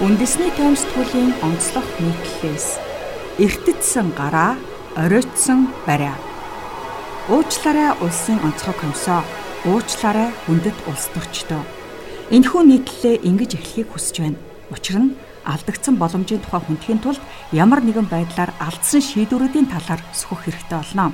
Үндэсний таймсдгуулийн онцлог нийтлэлээс эртдсэн гараа, оройтсон бариа. Уучлаарай улсын онцгой комиссоо, уучлаарай хүндэт улс төрчдөө. Энэхүү нийтлэлээ ингэж эхлэхийг хүсэж байна. Учир нь алдагдсан боломжийн тухай хүндхийн тулд ямар нэгэн байдлаар алдсан шийдвэрүүдийн талаар сөхөх хэрэгтэй болно.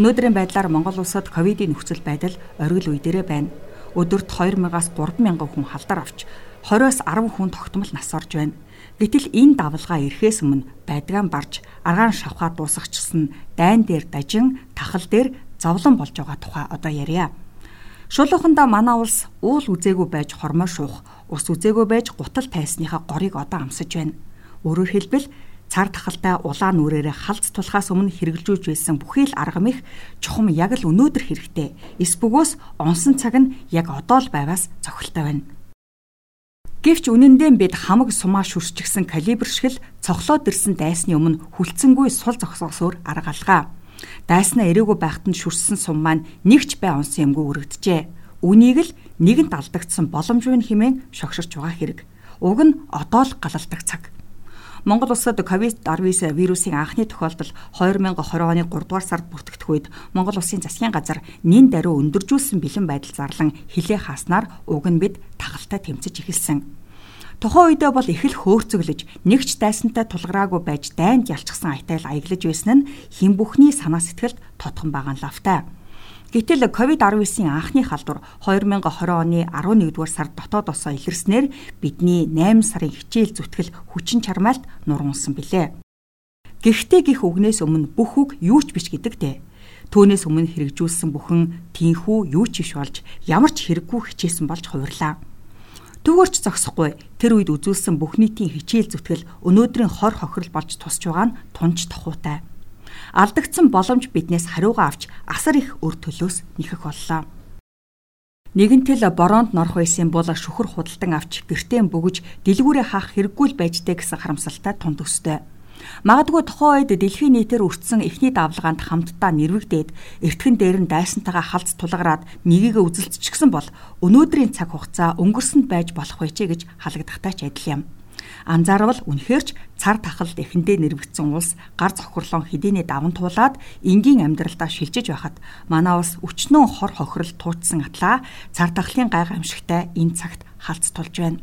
Өнөөдрийн байдлаар Монгол улсад ковидын нөхцөл байдал оргил үе дээрээ байна. Өдөрт 2000-аас 3000 хүн халдвар авч 20-оос 10 хүн тогтмол нас орж байна. Гэтэл энэ давлгаа ирэхээс өмнө байдгаан барж аргаан шавхаа дуусгачсан дайн дээр дажин тахал дээр зовлон болж байгаа тухай одоо ярья. Шулууханда манай улс уул үзээгүй байж хормой шуух, ус үзээгүй байж гутал тайсныхаа горыг одоо амсаж байна. Өөрөөр хэлбэл цар тахалтай улаан нүрээрээ халц тулахаас өмнө хэрэгжүүлж байсан бүхий л арга мэх чухам яг л өнөөдөр хэрэгтэй. Эс бөгөөс онсон цаг нь яг одоо л байваас цохилтой байна. Гэвч үнэндээ бид хамаг сумаа шүршчихсэн калибр шиг л цохлоод ирсэн дайсны өмнө хүлцэнгүй сул зогсоосоор арга алгаа. Дайснаа ирээгүй байхад нь шүрсэн сум маань нэгч бай онсон юмгүй өргөджээ. Үнийг л нэгэнт алдагдсан боломжгүй хэмээн шогширч байгаа хэрэг. Уг нь одоо л галалдаг цаг. Монгол улсад COVID-19 вирусын анхны тохиолдол 2020 оны 3 дугаар сард бүртгэгдэх үед Монгол улсын засгийн газар нин даруй өндөржүүлсэн бэлэн байдал зарлан хилээ хааснаар уг нь бид тагалтай тэмцэж эхэлсэн. Тухайн үедээ бол их л хөөрцөглөж нэгч дайсантай тулгараагүй байж дайнд ялчсан аятайл аяглаж байсан нь хэн бүхний санаа сэтгэлд тотхон байгаа нь лавтай. Гэтэл COVID-19-ийн анхны халдвар 2020 оны 11-р сард дотоод осоо илэрснээр бидний 8 сарын хичээл зүтгэл хүчин чармайлт нургунсан билээ. Гэхдээ гих үгнээс өмнө бүх үг юу ч биш гэдэг дээ. Түүнээс өмнө хэрэгжүүлсэн бүхэн тийхүү юу ч биш болж ямар ч хэрэггүй хичээсэн болж хувирлаа. Түгээрч зогсохгүй тэр үед үзүүлсэн бүх нийтийн хичээл зүтгэл өнөөдрийн хор хохирол болж тусч байгаа нь тунч тохуутай алдагдсан боломж биднээс хариугаа авч асар их өр төлөөс нэхэх боллоо. Нэгэнтэл бороонд норох байсан бол шүхэр худалдан авч гэртээ бөгөж дэлгүүрээ хаах хэрэггүй л байжтэй гэсэн харамсалтай тунд өстэй. Магадгүй тухайн үед дэлхийн нийтээр өртсөн эхний давлгаанд хамтдаа нэрвэгдээд эртхэн дээр нь дайсантайгаа халц тулгараад мигийг үзэлтчихсэн бол өнөөдрийн цаг хугацаа өнгөрсөнд байж болох байчээ гэж халагдахтай ч адил юм. Анзаарвал үнэхэрч цар тахалд эхэндээ нэрвэгдсэн улс гар цохирлон хэдийний даван туулаад энгийн амьдралдаа шилжиж байхад манай улс өчнөө хор хохирол туутсан атлаа цар тахлын гай гамшигтай энэ цагт халц тулж байна.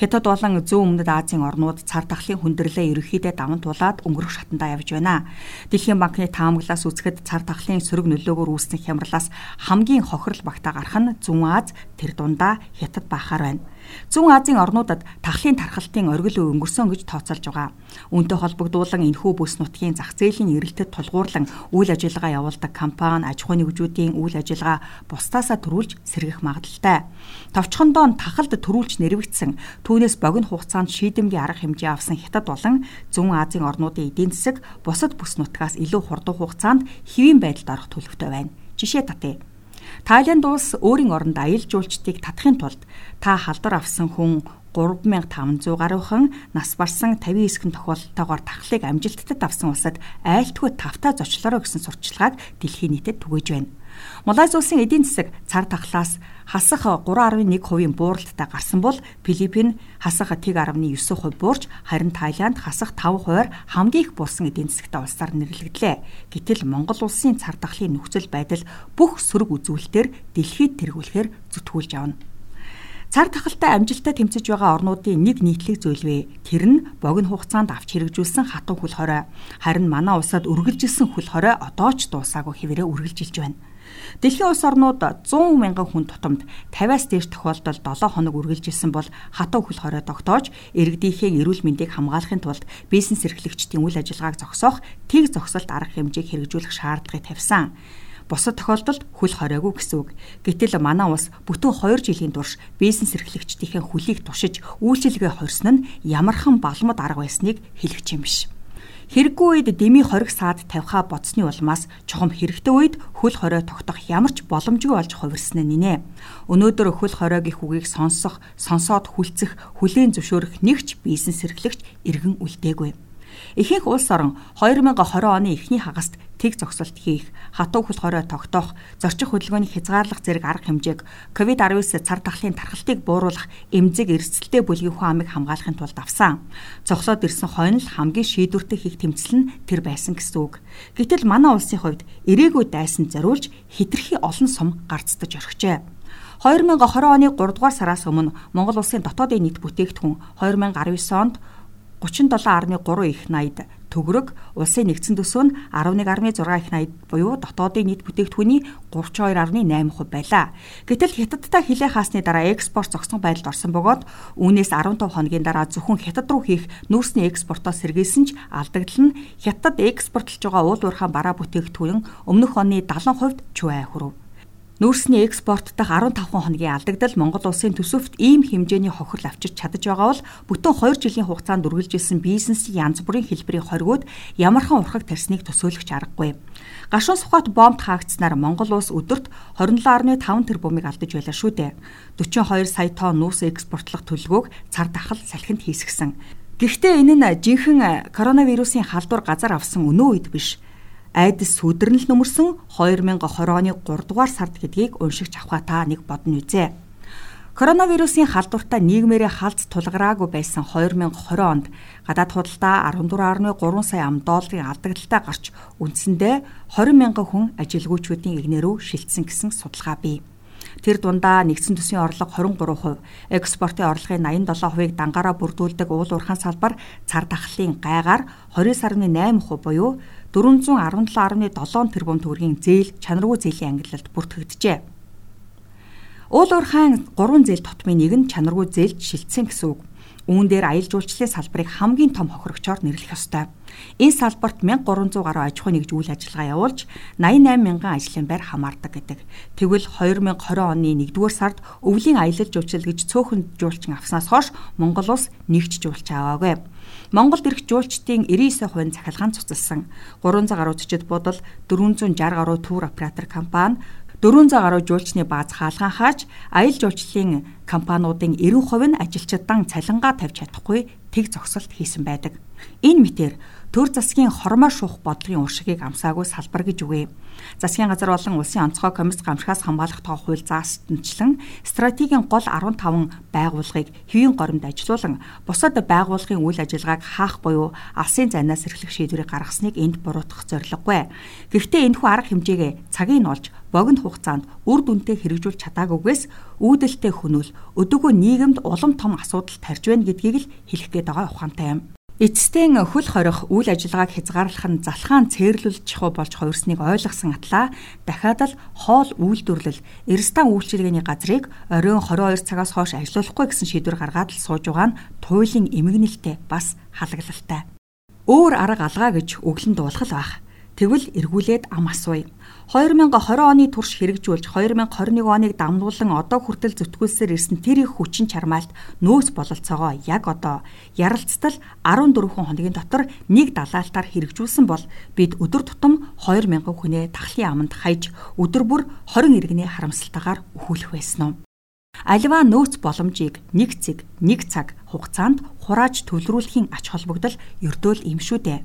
Хятад болон зүүн өмнөд Азийн орнууд цар тахлын хүндрэлээ ерөнхийдөө даван туулаад өнгөрөх шатандаа явж байна. Дэлхийн банкны таамаглаас үзэхэд цар тахлын сөрөг нөлөөгөөр үүссэн хямралаас хамгийн хохирол багтаа гарах нь Зүүн Аз, тэр дундаа Хятад баахаар байна. Зүүн Азийн орнуудад тахлын тархалтын оргил өнгөрсөн гэж тооцоолж байгаа. Үүнтэй холбогдуулан энэхүү бүс нутгийн зах зээлийн эрэлтэд тулгуурлан үйл ажиллагаа явуулдаг компани аж ахуйн нэгжүүдийн үйл ажиллагаа бусдаасаа төрүүлж сэргэх магадaltaй. Товчхондоо тахалд төрүүлж нэрвэгдсэн түүнээс богино хугацаанд шийдэмгийн арга хэмжээ авсан Хятад болон Зүүн Азийн орнуудын эдийн засаг бусад бүс нутгаас илүү хурдан хугацаанд хэвийн байдалд орох төлөвтэй байна. Жишээ татъя. Тайланд улс өөрийн оронд аялал жуулчдыг татахын тулд та халдар авсан хүн 3500 гаруйхан нас барсан 59 хүн тохиолдолтойгоор тахлыг амжилттай давсан улсад айлтгүй тавтаа зочлороо гэсэн сурталчилгааг дэлхийн нийтэд түгэж байна. Малайз улсын эдийн засаг цар тахлаас хасах 3.1% бууралттай гарсан бол Филиппин хасах 1.9% буурч харин Таиланд хасах 5%-аар хамгийн их булсан эдийн засагтай улсаар нэрлэгдлээ. Гэтэл Монгол улсын цар тахлын нөхцөл байдал бүх сөрөг үзүүлэлтээр дэлхийд тэргүүлэхээр зүтгүүлж авна. Цар тахалтай амжилттай тэмцэж байгаа орнуудын нэг нийтлэг зүйлвэ. Тэр нь богино хугацаанд авч хэрэгжүүлсэн хатуу хөл хорой. Харин манай улсад үргэлжилсэн хөл хорой одоо ч дуусаагүй хэвээрээ үргэлжилж байна. Дэлхийн улс орнууд 100 мянган хүн тутамд 50-аас дээш тохиолдолд 7 хоног үргэлжилсэн бол хатуу хөл хорой тогтоож иргэдийнхээ эрүүл мэндийг хамгаалахын тулд бизнес эрхлэгчдийн үйл ажиллагааг зогсоох тэг зогсолт арга хэмжээг хэрэгжүүлэх шаардлагыг тавьсан. Бусад тохиолдолд хөл хоройгүй гэсэн үг. Гэтэл манай улс бүтэн 2 жилийн турш бизнес эрхлэгчдийнхээ хөлийг тушиж үйлчилгээ хорьсон нь ямархан балмад арга байсныг хэлэх юм биш. Хэрэггүй үед деми хориг саад тавихаа бодсны улмаас чухам хэрэгтэй үед хөл хорой тогтох ямар ч боломжгүй болж хувирсан нь нэ. Өнөөдөр хөл хоройгийн хүгийг сонсох, сонсоод хүлцэх, хүлээн зөвшөөрөх нэгч бизнес эрхлэгч иргэн үлдээгүй. Ихэнх улс орон 2020 оны эхний хагаст тэг зогсолт хийх, хатуу хөл хорой тогтоох, зорчих хөдөлгөөний хязгаарлах зэрэг арга хэмжээг COVID-19 цар тахлын тархалтыг бууруулах эмзэг эрсдэлтэй бүлгийн хүн амыг хамгаалахын тулд авсан. Цогцолоод ирсэн хойно л хамгийн шийдвэртэй хийх тэмцэл нь тэр байсан гэсэн үг. Гэтэл манай улсын хувьд ирээгүй дайсан зориулж хитрхи олон сум гарцдаж орхижээ. 2020 оны 3 дугаар сараас өмнө Монгол улсын дотоодын нийт бүтээгдэхүүн 2019 онд 37.3 их 80 төгрөг улсын нэгдсэн төсөв нь 11.6 их 80 буюу дотоодын нийт бүтээгдэхүүний 32.8% байлаа. Гэтэл хятадтай хилээ хаасны дараа экспорт зогсон байдалд орсон бөгөөд үүнээс 15 хоногийн дараа зөвхөн хятад руу хийх нүүрсний экспортоо сэргийлсэн ч алдагдал нь хятад экспортлж байгаа уул уурхаан бараа бүтээгдэхүүн өмнөх оны 70% чуай хүрв. Нүүрсний экспорт дах 15 хоногийн алдагдал Монгол улсын төсөвт ийм хэмжээний хохирол авчирч чадаж байгаа бол бүтэн 2 жилийн хугацаанд үргэлжилсэн бизнесийн янз бүрийн хэлбэрийн хоригууд ямархан урхаг тарсныг төсөөлөх аргагүй. Гашуун сухат бомбд хаагдсанаар Монгол улс өдөрт 27.5 тэрбумыг алдаж байлаа шүү дээ. 42 сая тонн нүүрс экспортлох төлөвөг цар тахал салхинд хийсгсэн. Гэхдээ энэ нь жинхэнэ коронавирусын халдвар газар авсан өнөө үед биш айдас сүдэрнэл нөмөрсөн 2020 оны 3 дугаар сард гэдгийг уншигч авахаа та нэг бодно үзье. Коронавирусын халдвартай нийгмээрээ халдц тулгараагүй байсан 2020 онд гадаад худалдаа 14.3 сая ам долларын алдагдaltaй гарч үндсэндээ 20 мянган хүн ажилгүйчүүдийн игнэрүү шилжсэн гэсэн судалгаа бий. Тэр дундаа нэгдсэн төсвийн орлого 23%, экспортын орлогын 87%-ыг дангаараа бүрдүүлдэг уул уурхаан салбар цар тахлын гайгаар 29.8% буюу 417.7 тэрбум төгрөгийн зээл чанаргүй зээлийн ангиллалд бүртгэгджээ. Уул уурхайн 3 зээл тутмын нэг нь чанаргүй зээлд шилжсэн гэсэн үг. Үүн дээр аялал жуулчлалын салбарыг хамгийн том хохирогчоор нэрлэх ёстой. Энэ салбарт 1300 гаруй аж ахуй нэгж үйл ажиллагаа явуулж 88 мянган ажлын байр хамаардаг гэдэг. Тэгвэл 2020 оны 1-р сард өвлийн аялал жуулчлал гэж цөөхөн жуулчин авснаас хойш Монгол улс нэгч жуулч аваагүй. Монголд ирэх жуулчдын 99% нь цахилгаан цуцалсан. 300 гаруй зочид бодол 460 гаруй тур оператор компани 400 гаруй жуулчны бааз хаалгаан хааж аялал жуулчлалын компаниудын 90% нь ажилчидан цалингаа тавьж чадахгүй тэг зогсолт хийсэн байдаг. Энэ мэтэр төр засгийн хормоо шуух бодлогын уршигийг амсаагүй салбар гэж үгүй. Засгийн газар болон улсын онцгой комисс гамшихаас хамгаалах тоо хууль заастанчлан стратегийн гол 15 байгууллагыг хэвийн горимд ажилуулан бусад байгууллагын үйл ажиллагааг хаах буюу алсын зайнаас эрхлэх шийдвэрийг гаргасныг энд буруутгах зорилгогүй. Гэхдээ энэхүү арга хэмжээгээ цагийг нь олж богино хугацаанд үр дүнтэй хэрэгжүүлж чадаагүйгээс үүдэлтэй хөнөөл өдөгөө нийгэмд улам том асуудал тарж байна гэдгийг л хэлэх гээд байгаа ухаантай юм. Эцэстэн хөл хорих үйл ажиллагааг хязгаарлах нь залхаан цээрлүүлж чухал болж хувирсныг ойлгосон атлаа дахиад л хоол үйлдвэрлэл Эрстан үйлчилгээний газрыг оройн 22 цагаас хойш ажиллуулахгүй гэсэн шийдвэр гаргаад л сууж байгаа нь туйлын эмгэнэлтэй бас халаглалтай. Өөр арга алгаа гэж өглөн дуулах л байх. Тэгвэл эргүүлээд ам асууя. 2020 оны турш хэрэгжүүлж 2021 оныг дамнуулан одоо хүртэл зөвтгүүлсээр ирсэн тэр их хүчин чармаалт нөөц бололцоогоо яг одоо ярилцтал 14 хоногийн дотор нэг далаалтаар хэрэгжүүлсэн бол бид өдөр тутам 2000 хүнээ тахлын аманд хаяж өдөр бүр 20 иргэний харамсалтайгаар өхүүлэх байсан нь. Аливаа нөөц боломжийг нэг цэг, нэг цаг хугацаанд хурааж төлрүүлэхийн ач холбогдол ердөөл юм шүү дээ.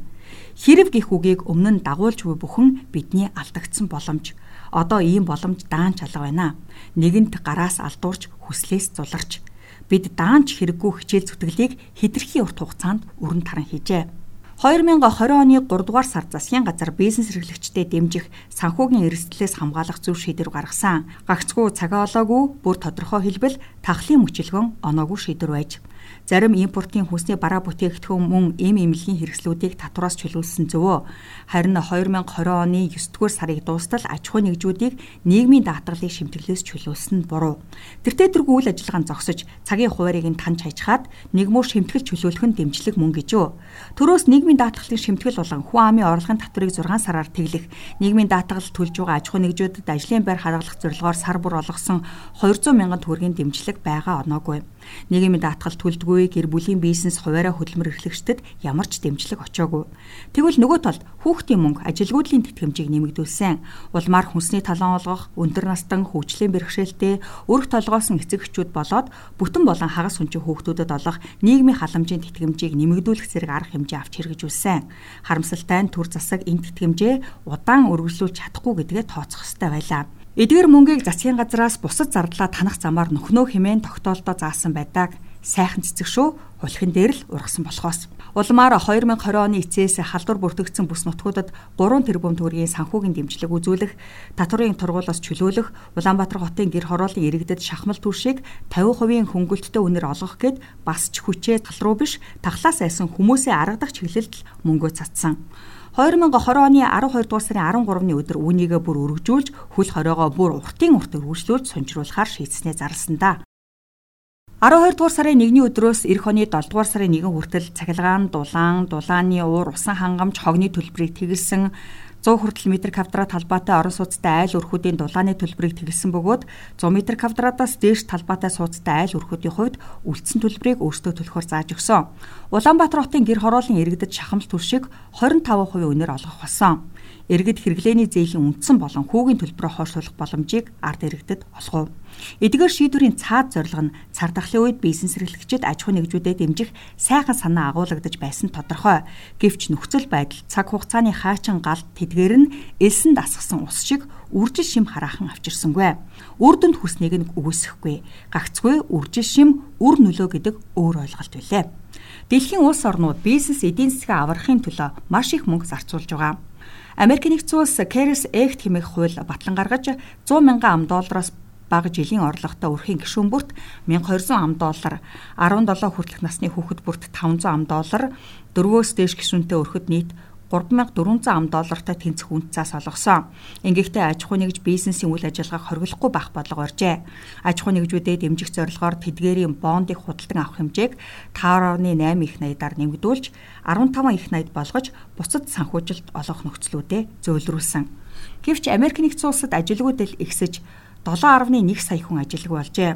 Хэрв гих үгийг өмнө нь дагуулж буй бүхэн бидний алдагдсан боломж. Одоо ийм боломж даанч алга байна. Нэгэнт гараас алдуурч хүслээс зуларч бид даанч хэрэггүй хичээл зүтгэлийг хэтэрхий урт хугацаанд өрн таран хийжээ. 2020 оны 3 дугаар сард засгийн газар бизнес эрхлэгчдэд дэмжих санхүүгийн эрсдлээс хамгаалах зөв шийдвэр гаргасан. Гагцгүй цагаа олоогүй бүр тодорхой хэлбэл тахлын мөчилгөн оноогүй шийдвэр байж Зарим импортын хүнсний бараа бүтээгдэхүүн мөн эм эмнэлгийн хэрэгслүүдийг татвараас чөлөөлсөн зөвөө. Харин 2020 оны 9-р сарыг дуустал аж ахуй нэгжүүдийг нийгмийн даатгалыг шимтгэлээс чөлөөлсөн нь буруу. Тэртээ тэргүй үйл ажиллагаа зогсож цагийн хуваарийг нь тань хайчхаад нэгмөр шимтгэл чөлөөлөх нь дэмжлэг мөн гэжөө. Төрөөс нийгмийн даатгалын шимтгэл болон хүн амын орлогын татварыг 6 сараар тэглэх, нийгмийн даатгал төлж байгаа аж ахуй нэгжүүдэд ажлын байр хадгалах зорилгоор сар бүр олгосон 200 мянган төгрөгийн дэмжлэг байгаа оноогүй. Нийгмийн даатгал төлдөггүй гэр бүлийн бизнес хуваараа хөдөлмөр эрхлэгчдэд ямар ч дэмжлэг очоогүй. Тэгвэл нөгөө талд хүүхдийн мөнгө ажилгүйдлийн тэтгэмжийг нэмэгдүүлсэн. Улмаар хүнсний талан олгох, өндөр настан хөгжлийн бэрхшээлтэй, өрх толгоосон эцэг эхчүүд болоод бүтэн болон хагас хүнчин хүүхдүүдэд олох нийгмийн халамжийн тэтгэмжийг нэмэгдүүлэх зэрэг арга хэмжээ авч хэрэгжүүлсэн. Харамсалтай нь төр засаг энэ тэтгэмжээ удаан үргэлжлүүлж чадахгүй гэдгээ тооцох ёстой байлаа. Эдгээр мөнгийг засгийн газраас бусад зардлаа танах замаар нөхнөө хэмээн тогтоолдоо заасан байдаг сайхан цэцэг шүү хулхин дээр л ургасан болохоос. Улмаар 2020 оны эцээс халдвар бүртгэгдсэн бүс нутгуудад 3 тэрбум төгрөгийн санхүүгийн дэмжлэг үзүүлэх, татварын тургуулаас чөлөөлөх, Улаанбаатар хотын гэр хорооллын иргэдэд шахмал түвшийг 50% хөнгөлөлттэй үнээр олгох гээд бас ч хүчээ тал руу биш тахлаас айсан хүмүүсийн арга дах чиглэлд мөнгөө цацсан. 2020 оны 12 дугаар сарын 13-ны өдөр үүнийгээ бүр өргөжүүлж хөл хориогоо бүр уртын урт өргөжлүүлж сонжруулахаар шийдснээ зарласан да. 12 дугаар сарын 1-ний өдрөөс эх оны 7 дугаар сарын 1 хүртэл цахилгаан, дулаан, дулааны уур, усан хангамж, хогны төлбөрийг тэгэлсэн 100 хүртэл метр квадрат талбайтай орон сууцтай айл өрхүүдийн дулааны төлбөрийг тэгэлсэн бөгөөд 100 метр квадратаас дээш талбайтай сууцтай айл өрхүүдийн хувьд үлдсэн төлбөрийг өөрсдөө төлөхөөр зааж өгсөн. Улаанбаатар хотын гэр хорооллын иргэдэд шахамл түвшиг 25% үнээр олгох болсон иргэд хэрэглээний зээлийн үндсэн болон хүүгийн төлбөрөөр хойшлуулах боломжийг ард иргэдэд олгов. Эдгээр шийдвэрийн цаад зорилго нь цар тахлын үед бизнес эрхлэгчид аж ахуй нэгжүүдэд дэмжих сайхан санаа агуулгадж байсан тодорхой. Гэвч нөхцөл байдал цаг хугацааны хаачин галт тэдгээр нь элсэн дасгсан ус шиг үржил шим хараахан авчирсангүй. Үр дүнд хүснийг нь үгүйсэхгүй. Гагцгүй үржил шим үр нөлөө гэдэг өөр ойлголт билээ. Дэлхийн улс орнууд бизнес эдийн засгийн аврахын төлөө маш их мөнгө зарцуулж байгаа. Америк нэгдсэн улс CARES Act хэмээх хууль батлан гаргаж 100 мянган ам доллароос бага жилийн орлоготой өрхийн гишүүн бүрт 1200 ам доллар, 17 хүртэлх насны хүүхэд бүрт 500 ам доллар, дөрвөөс дээш гишүүнтэй өрхөд нийт 3400 ам доллартай тэнцэх үнцээс олгосон. Ингэхдээ аж ахуй нэгж бизнесийн үйл ажиллагааг хориглохгүй байх бодлого оржээ. Аж ахуй нэгжүүдэд дэмжих зорилгоор тэдгээрийн бондыг худалдан авах хэмжээг 5.8 их наядаар нэмэгдүүлж 15 их наяд болгож буцад санхүүжилт олгох нөхцлүүдэд зөөлрүүлсэн. Гэвч Америк нэгдсэн улсад ажилгүйдэл ихсэж 7.1 сая хүн ажилгүй болжээ.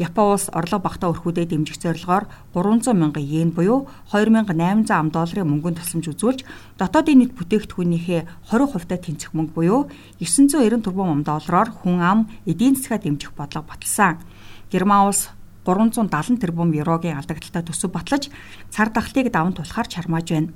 Япон улс орлого багтаа өрхүүдэд дэмжих зорилгоор 300 мянган йен буюу 2800 ам долларын мөнгөнд тусламж үзүүлж дотоодын нийт бүтээгдэхүүнийхээ 20% та тэнцэх мөнгө буюу 990 тэрбум ам доллараар хүн ам эдийн засгаа дэмжих бодлого баталсан. Герман улс 370 тэрбум еврогийн алдагдaltaй төсөв батлаж цар тахлыг даван тулахаар чармааж байна.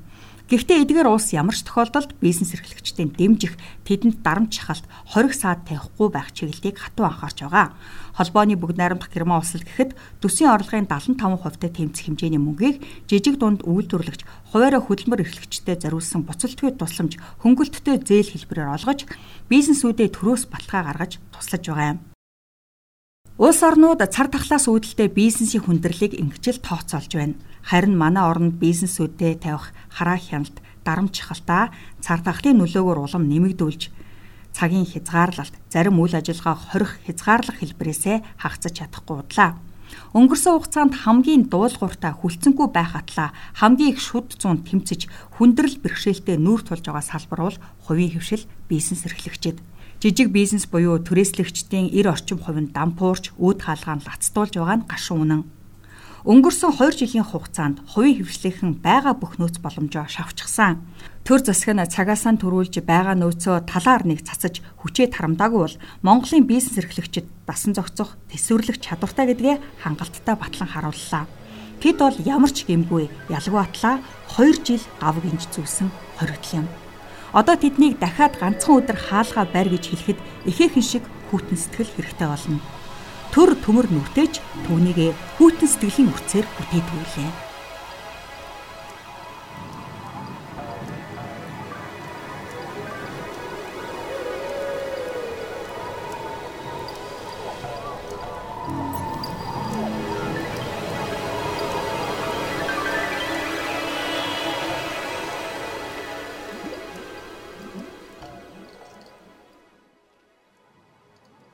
Гэхдээ эдгээр улс ямар ч тохиолдолд бизнес эрхлэгчдийн дэмжих, тэдэнд дарамт шахалт, хориг саад тавихгүй байх чиглэлийг хатуу анхаарч байгаа. Холбооны бүгд найрамдах Герман улс л гэхэд төсвийн орлогын 75%-тай тэмцэх хэмжээний мөнгийг жижиг дунд үйлдвэрлэгч, хуваараа хөдөлмөр эрхлэгчдэд зориулсан буцалтгүй тусламж, хөнгөлөлттэй зээл хэлбэрээр олгож, бизнесүүдэд төрөөс баталгаа гаргаж туслаж байгаа юм. Улс орнууд цар тахлаас үүдэлтэй бизнесийн хүндрэлийг ингэжил тооцоолж байна. Харин манай орнд бизнесүүдэд тавих хараа хяналт, дарамт чахалтаа цар тахлын нөлөөгөөр улам нэмэгдүүлж цагийн хязгаарлалт, зарим үйл ажиллагаа хорих хязгаарлах хэлбэрээсээ хагацж чадахгүй удлаа. Өнгөрсөн хугацаанд хамгийн дуулууртай хүлцэнгүй байх атлаа хамгийн их шүд зүүн тэмцэж хүндрэл бэрхшээлтэй нүүр тулж байгаа салбар бол хувийн хөвшил бизнес эрхлэгчид жижиг бизнес буюу түрээслэгчдийн 90 орчим хувь нь дампуурч өөд хаалгаан лацдуулж байгаа нь гашуун үнэн. Өнгөрсөн 2 жилийн хугацаанд хувийн хөвшлийнхэн байгаа бүх нөөц боломжоо шавчсан. Төр засаг нь цагаасаа төрүүлж байгаа нөөцөө талаар нэг цацаж хүчээ тарамдаагүй бол Монголын бизнес эрхлэгчид дасан зохицох төсвөрлөх чадвартай гэдгээ хангалттай батлан харууллаа. Тэд бол ямар ч гэмгүй ялгуу атлаа 2 жил гав гинж зүүсэн хоригдл юм. Одоо тэднийг дахиад ганцхан өдөр хаалгаа барь гэж хэлэхэд ихээхэн шиг хүүтэн сэтгэл хэрэгтэй болно. Төр төмөр нүртэж түүнийгээ хүүтэн сэтгэлийн үрцээр бүтээдэг үлээ.